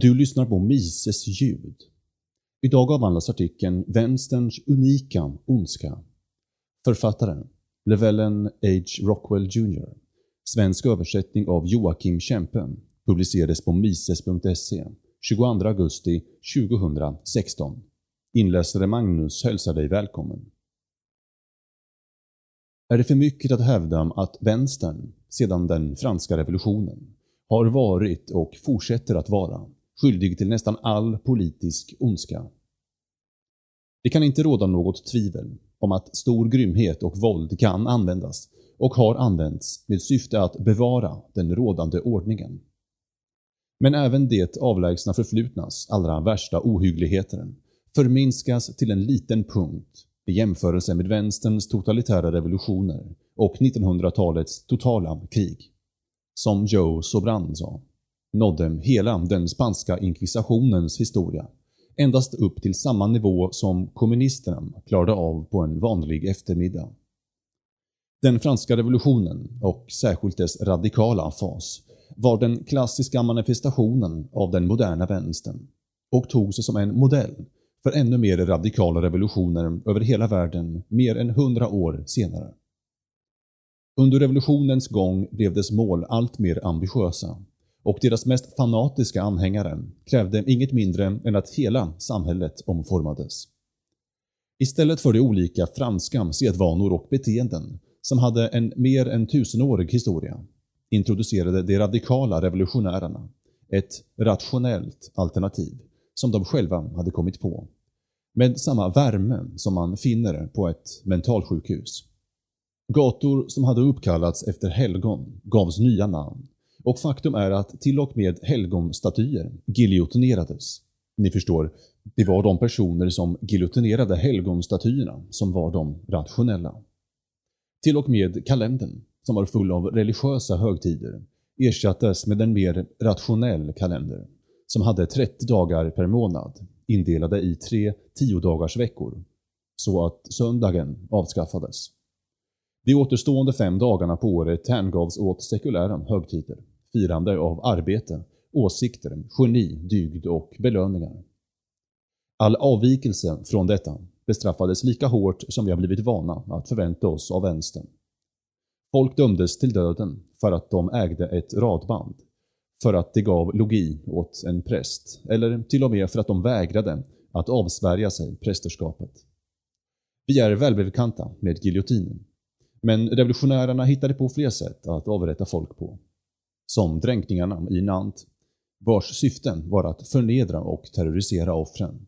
Du lyssnar på Mises ljud. Idag avhandlas artikeln “Vänsterns unika ondska”. Författaren Levellen H. Rockwell Jr. Svensk översättning av Joakim Kempen publicerades på mises.se 22 augusti 2016. Inläsare Magnus hälsar dig välkommen. Är det för mycket att hävda att vänstern, sedan den franska revolutionen, har varit och fortsätter att vara skyldig till nästan all politisk ondska. Det kan inte råda något tvivel om att stor grymhet och våld kan användas och har använts med syfte att bevara den rådande ordningen. Men även det avlägsna förflutnas allra värsta ohyggligheter förminskas till en liten punkt i jämförelse med vänsterns totalitära revolutioner och 1900-talets totala krig. Som Joe Sobran sa nådde hela den spanska inkvisitionens historia endast upp till samma nivå som kommunisterna klarade av på en vanlig eftermiddag. Den franska revolutionen, och särskilt dess radikala fas, var den klassiska manifestationen av den moderna vänstern och tog sig som en modell för ännu mer radikala revolutioner över hela världen mer än hundra år senare. Under revolutionens gång blev dess mål allt mer ambitiösa och deras mest fanatiska anhängare krävde inget mindre än att hela samhället omformades. Istället för de olika franska sedvanor och beteenden som hade en mer än tusenårig historia introducerade de radikala revolutionärerna ett rationellt alternativ som de själva hade kommit på. Med samma värme som man finner på ett mentalsjukhus. Gator som hade uppkallats efter helgon gavs nya namn och faktum är att till och med helgonstatyer giljotinerades. Ni förstår, det var de personer som giljotinerade helgonstatyerna som var de rationella. Till och med kalendern, som var full av religiösa högtider, ersattes med en mer rationell kalender som hade 30 dagar per månad indelade i tre tiodagarsveckor så att söndagen avskaffades. De återstående fem dagarna på året hängavs åt sekulära högtider, firande av arbete, åsikter, geni, dygd och belöningar. All avvikelse från detta bestraffades lika hårt som vi har blivit vana att förvänta oss av vänstern. Folk dömdes till döden för att de ägde ett radband, för att de gav logi åt en präst, eller till och med för att de vägrade att avsvärja sig prästerskapet. Vi är välbekanta med giljotinen, men revolutionärerna hittade på fler sätt att avrätta folk på. Som dränkningarna i Nant, vars syften var att förnedra och terrorisera offren.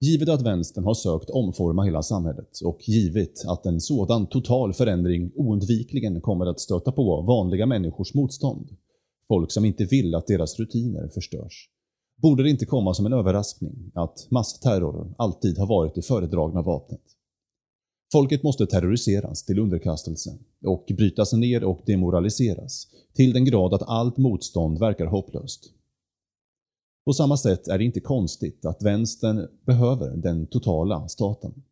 Givet att vänstern har sökt omforma hela samhället och givet att en sådan total förändring oundvikligen kommer att stöta på vanliga människors motstånd, folk som inte vill att deras rutiner förstörs, borde det inte komma som en överraskning att massterror alltid har varit det föredragna vapnet. Folket måste terroriseras till underkastelse och brytas ner och demoraliseras till den grad att allt motstånd verkar hopplöst. På samma sätt är det inte konstigt att vänstern behöver den totala staten.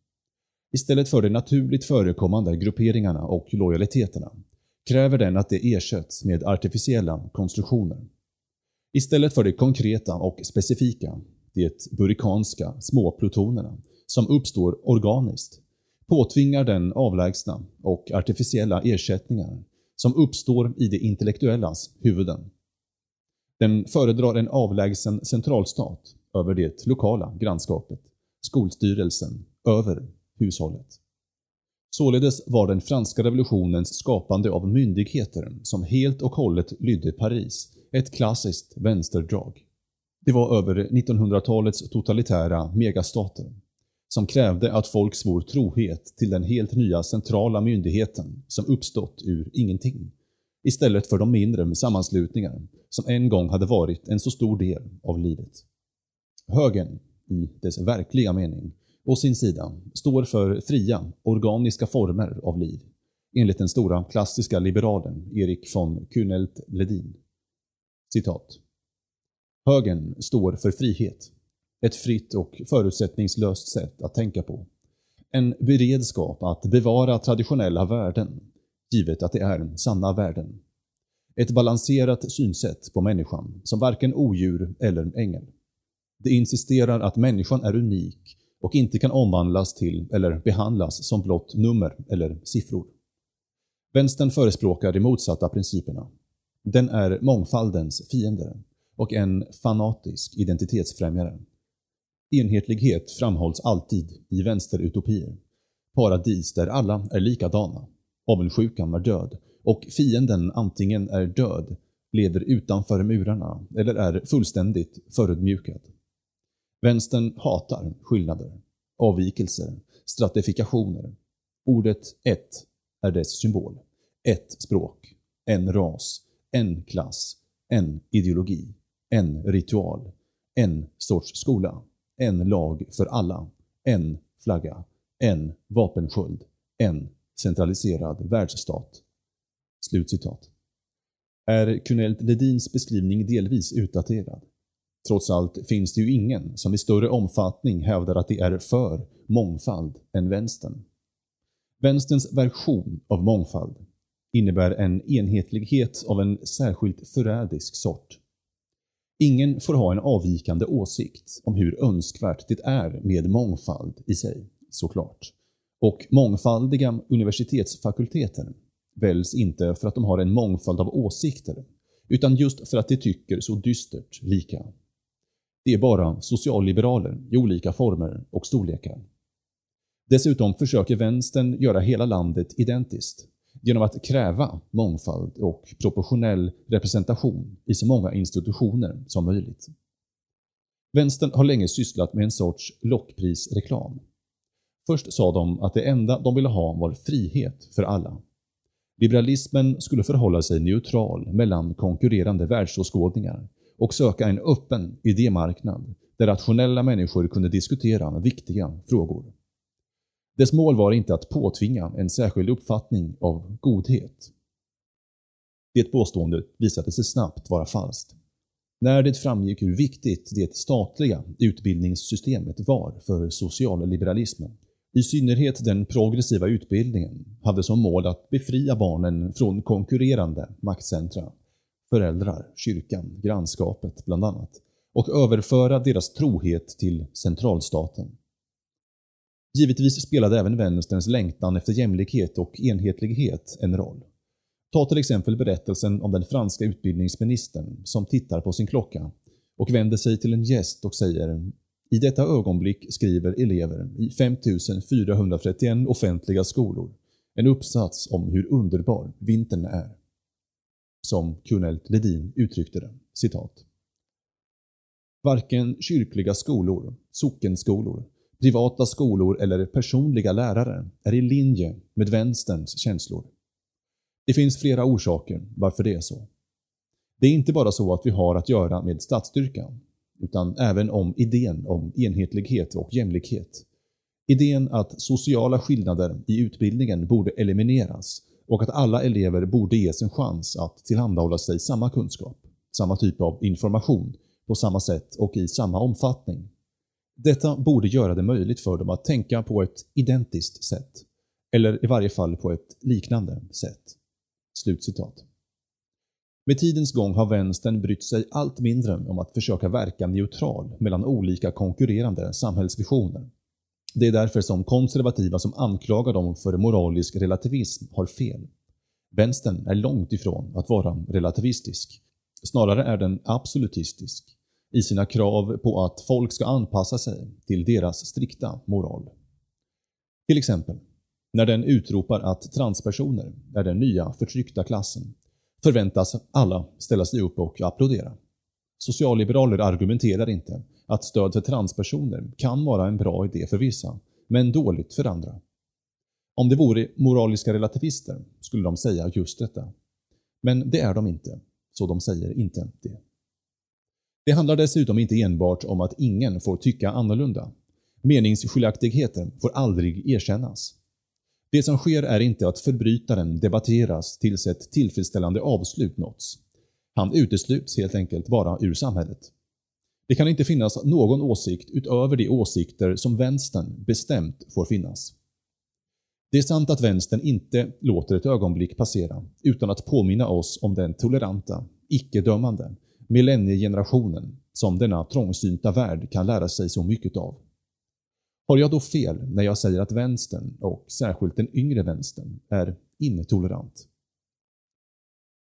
Istället för de naturligt förekommande grupperingarna och lojaliteterna kräver den att det ersätts med artificiella konstruktioner. Istället för det konkreta och specifika, det burikanska, småplutonerna, som uppstår organiskt, påtvingar den avlägsna och artificiella ersättningar som uppstår i det intellektuellas huvuden. Den föredrar en avlägsen centralstat över det lokala grannskapet, skolstyrelsen, över hushållet. Således var den franska revolutionens skapande av myndigheter som helt och hållet lydde Paris ett klassiskt vänsterdrag. Det var över 1900-talets totalitära megastater som krävde att folk svor trohet till den helt nya centrala myndigheten som uppstått ur ingenting, istället för de mindre sammanslutningar som en gång hade varit en så stor del av livet. Högern, i dess verkliga mening, å sin sida står för fria, organiska former av liv, enligt den stora klassiska liberalen Erik von Kunelt-Ledin. Citat. Högern står för frihet, ett fritt och förutsättningslöst sätt att tänka på. En beredskap att bevara traditionella värden, givet att det är sanna värden. Ett balanserat synsätt på människan som varken odjur eller ängel. Det insisterar att människan är unik och inte kan omvandlas till eller behandlas som blott nummer eller siffror. Vänstern förespråkar de motsatta principerna. Den är mångfaldens fiende och en fanatisk identitetsfrämjare. Enhetlighet framhålls alltid i vänsterutopier. Paradis där alla är likadana. Avundsjukan är död och fienden antingen är död, lever utanför murarna eller är fullständigt förödmjukad. Vänstern hatar skillnader, avvikelser, stratifikationer. Ordet ett är dess symbol. Ett språk, en ras, en klass, en ideologi, en ritual, en sorts skola, en lag för alla, en flagga, en vapensköld, en centraliserad världsstat. Slutcitat. Är Kunelt Ledins beskrivning delvis utdaterad? Trots allt finns det ju ingen som i större omfattning hävdar att det är för mångfald än vänstern. Vänsterns version av mångfald innebär en enhetlighet av en särskilt förrädisk sort. Ingen får ha en avvikande åsikt om hur önskvärt det är med mångfald i sig, såklart. Och mångfaldiga universitetsfakulteter väljs inte för att de har en mångfald av åsikter, utan just för att de tycker så dystert lika. Det är bara socialliberaler i olika former och storlekar. Dessutom försöker vänstern göra hela landet identiskt genom att kräva mångfald och proportionell representation i så många institutioner som möjligt. Vänstern har länge sysslat med en sorts lockprisreklam. Först sa de att det enda de ville ha var frihet för alla. Liberalismen skulle förhålla sig neutral mellan konkurrerande världsåskådningar och söka en öppen idémarknad där rationella människor kunde diskutera viktiga frågor. Dess mål var inte att påtvinga en särskild uppfattning av godhet. Det påståendet visade sig snabbt vara falskt. När det framgick hur viktigt det statliga utbildningssystemet var för socialliberalismen, i synnerhet den progressiva utbildningen, hade som mål att befria barnen från konkurrerande maktcentra, föräldrar, kyrkan, grannskapet bland annat, och överföra deras trohet till centralstaten. Givetvis spelade även vänsterns längtan efter jämlikhet och enhetlighet en roll. Ta till exempel berättelsen om den franska utbildningsministern som tittar på sin klocka och vänder sig till en gäst och säger i detta ögonblick skriver elever i 5431 offentliga skolor en uppsats om hur underbar vintern är. Som Kunelt Ledin uttryckte det, citat. Varken kyrkliga skolor, sockenskolor, privata skolor eller personliga lärare är i linje med vänsterns känslor. Det finns flera orsaker varför det är så. Det är inte bara så att vi har att göra med statsstyrkan, utan även om idén om enhetlighet och jämlikhet. Idén att sociala skillnader i utbildningen borde elimineras och att alla elever borde ges en chans att tillhandahålla sig samma kunskap, samma typ av information, på samma sätt och i samma omfattning detta borde göra det möjligt för dem att tänka på ett identiskt sätt, eller i varje fall på ett liknande sätt.” Slutcitat. Med tidens gång har vänstern brytt sig allt mindre om att försöka verka neutral mellan olika konkurrerande samhällsvisioner. Det är därför som konservativa som anklagar dem för moralisk relativism har fel. Vänstern är långt ifrån att vara relativistisk. Snarare är den absolutistisk i sina krav på att folk ska anpassa sig till deras strikta moral. Till exempel, när den utropar att transpersoner är den nya förtryckta klassen förväntas alla ställa sig upp och applådera. Socialliberaler argumenterar inte att stöd för transpersoner kan vara en bra idé för vissa, men dåligt för andra. Om det vore moraliska relativister skulle de säga just detta. Men det är de inte, så de säger inte det. Det handlar dessutom inte enbart om att ingen får tycka annorlunda. Meningsskiljaktigheter får aldrig erkännas. Det som sker är inte att förbrytaren debatteras tills ett tillfredsställande avslut nåtts. Han utesluts helt enkelt bara ur samhället. Det kan inte finnas någon åsikt utöver de åsikter som vänstern bestämt får finnas. Det är sant att vänstern inte låter ett ögonblick passera utan att påminna oss om den toleranta, icke-dömande millenniegenerationen som denna trångsynta värld kan lära sig så mycket av. Har jag då fel när jag säger att vänstern, och särskilt den yngre vänstern, är intolerant?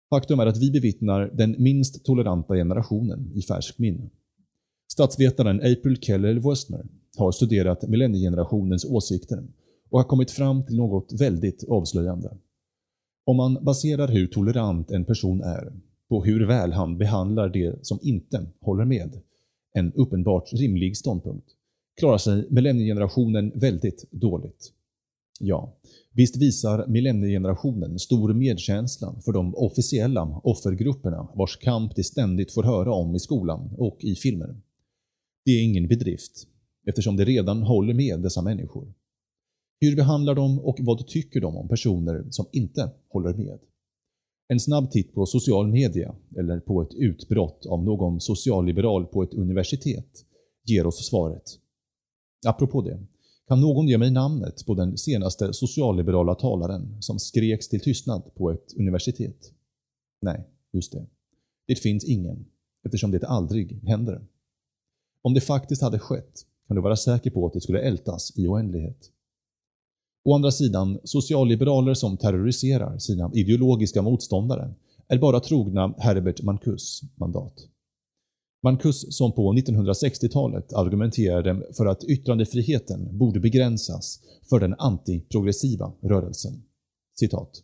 Faktum är att vi bevittnar den minst toleranta generationen i färsk minne. Statsvetaren April Keller Westner har studerat millenniegenerationens åsikter och har kommit fram till något väldigt avslöjande. Om man baserar hur tolerant en person är på hur väl han behandlar det som inte håller med, en uppenbart rimlig ståndpunkt, klarar sig millenniegenerationen väldigt dåligt. Ja, visst visar millenniegenerationen stor medkänsla för de officiella offergrupperna vars kamp de ständigt får höra om i skolan och i filmer. Det är ingen bedrift, eftersom de redan håller med dessa människor. Hur behandlar de och vad tycker de om personer som inte håller med? En snabb titt på social media eller på ett utbrott av någon socialliberal på ett universitet ger oss svaret. Apropå det, kan någon ge mig namnet på den senaste socialliberala talaren som skreks till tystnad på ett universitet? Nej, just det. Det finns ingen, eftersom det aldrig händer. Om det faktiskt hade skett kan du vara säker på att det skulle ältas i oändlighet. Å andra sidan, socialliberaler som terroriserar sina ideologiska motståndare är bara trogna Herbert Mancus mandat. Mancus som på 1960-talet argumenterade för att yttrandefriheten borde begränsas för den antiprogressiva rörelsen. Citat.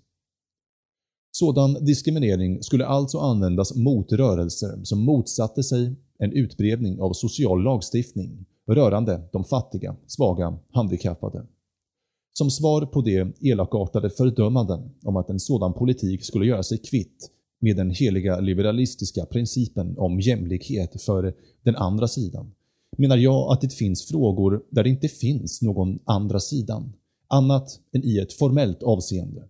Sådan diskriminering skulle alltså användas mot rörelser som motsatte sig en utbredning av social lagstiftning rörande de fattiga, svaga, handikappade. Som svar på de elakartade fördömanden om att en sådan politik skulle göra sig kvitt med den heliga liberalistiska principen om jämlikhet för den andra sidan, menar jag att det finns frågor där det inte finns någon andra sidan, annat än i ett formellt avseende,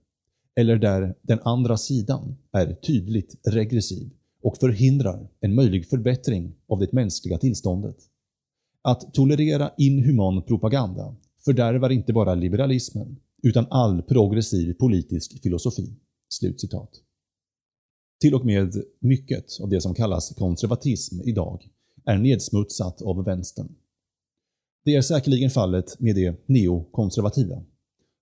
eller där den andra sidan är tydligt regressiv och förhindrar en möjlig förbättring av det mänskliga tillståndet. Att tolerera inhuman propaganda fördärvar inte bara liberalismen, utan all progressiv politisk filosofi.” Slutcitat. Till och med mycket av det som kallas konservatism idag är nedsmutsat av vänstern. Det är säkerligen fallet med det neokonservativa.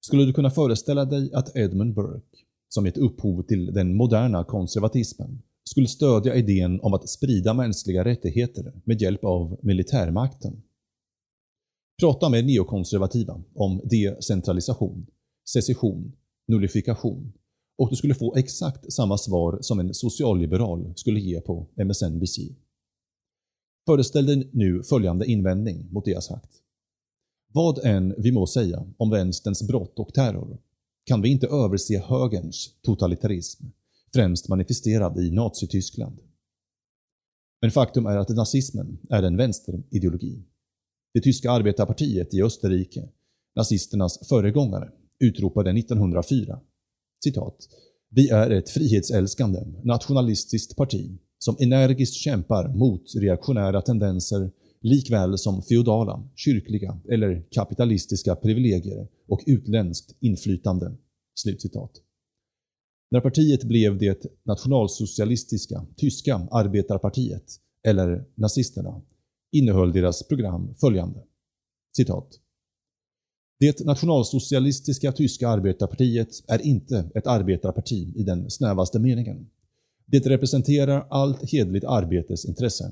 Skulle du kunna föreställa dig att Edmund Burke, som gett upphov till den moderna konservatismen, skulle stödja idén om att sprida mänskliga rättigheter med hjälp av militärmakten? Prata med neokonservativa om decentralisation, secession, nullifikation och du skulle få exakt samma svar som en socialliberal skulle ge på MSNBC. Föreställ dig nu följande invändning mot det jag sagt. Vad än vi må säga om vänsterns brott och terror kan vi inte överse högerns totalitarism, främst manifesterad i Nazityskland. Men faktum är att nazismen är en vänsterideologi det tyska arbetarpartiet i Österrike, nazisternas föregångare, utropade 1904 citat “Vi är ett frihetsälskande, nationalistiskt parti som energiskt kämpar mot reaktionära tendenser likväl som feodala, kyrkliga eller kapitalistiska privilegier och utländskt inflytande.” Slutcitat. När partiet blev det nationalsocialistiska tyska arbetarpartiet, eller nazisterna, innehöll deras program följande. Citat. Det nationalsocialistiska tyska arbetarpartiet är inte ett arbetarparti i den snävaste meningen. Det representerar allt hedligt arbetes intresse.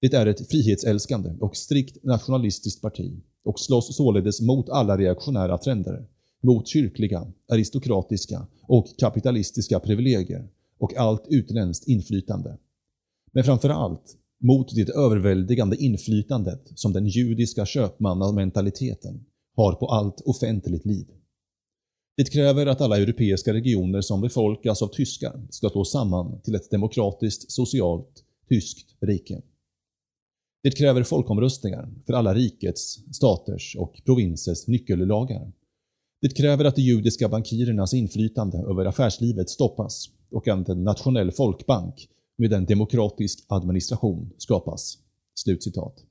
Det är ett frihetsälskande och strikt nationalistiskt parti och slåss således mot alla reaktionära trender, mot kyrkliga, aristokratiska och kapitalistiska privilegier och allt utländskt inflytande. Men framför allt mot det överväldigande inflytandet som den judiska köpmannamentaliteten har på allt offentligt liv. Det kräver att alla europeiska regioner som befolkas av tyskar ska slås samman till ett demokratiskt, socialt, tyskt rike. Det kräver folkomröstningar för alla rikets, staters och provinsers nyckellagar. Det kräver att de judiska bankirernas inflytande över affärslivet stoppas och att en nationell folkbank med en demokratisk administration skapas.” Slutcitat.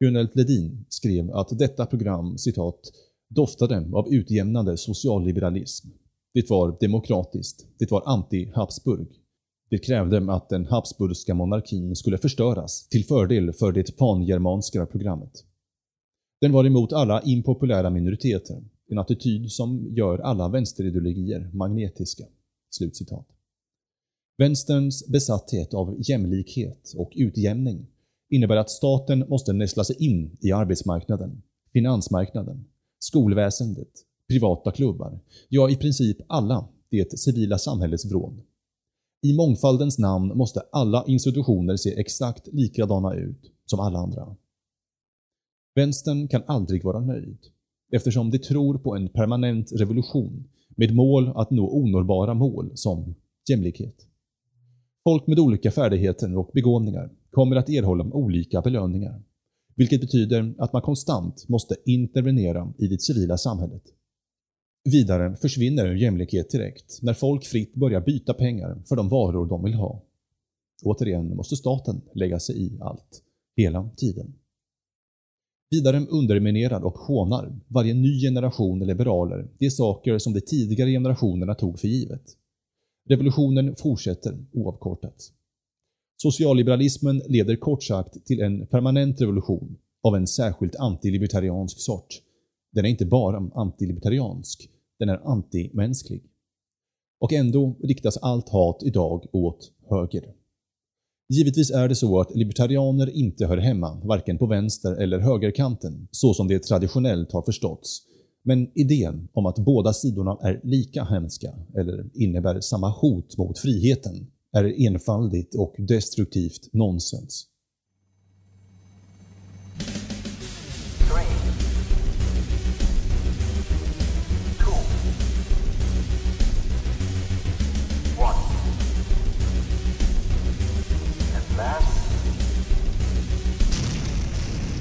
Gunnel Ledin skrev att detta program citat doftade av utjämnande socialliberalism. Det var demokratiskt. Det var anti-Habsburg. Det krävde att den habsburgska monarkin skulle förstöras till fördel för det pangermanska programmet. Den var emot alla impopulära minoriteter, en attityd som gör alla vänsterideologier magnetiska.” Slutcitat. Vänsterns besatthet av jämlikhet och utjämning innebär att staten måste nästla sig in i arbetsmarknaden, finansmarknaden, skolväsendet, privata klubbar, ja i princip alla det civila samhällets vrån. I mångfaldens namn måste alla institutioner se exakt likadana ut som alla andra. Vänstern kan aldrig vara nöjd eftersom de tror på en permanent revolution med mål att nå onåbara mål som jämlikhet. Folk med olika färdigheter och begåvningar kommer att erhålla olika belöningar, vilket betyder att man konstant måste intervenera i det civila samhället. Vidare försvinner jämlikhet direkt när folk fritt börjar byta pengar för de varor de vill ha. Återigen måste staten lägga sig i allt, hela tiden. Vidare underminerar och hånar varje ny generation liberaler de saker som de tidigare generationerna tog för givet. Revolutionen fortsätter oavkortat. Socialliberalismen leder kort sagt till en permanent revolution av en särskilt antilibertariansk sort. Den är inte bara antilibertariansk, den är antimänsklig. Och ändå riktas allt hat idag åt höger. Givetvis är det så att libertarianer inte hör hemma varken på vänster eller högerkanten, så som det traditionellt har förståtts. Men idén om att båda sidorna är lika hemska, eller innebär samma hot mot friheten, är enfaldigt och destruktivt nonsens.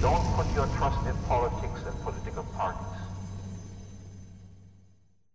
Don't put your trust in.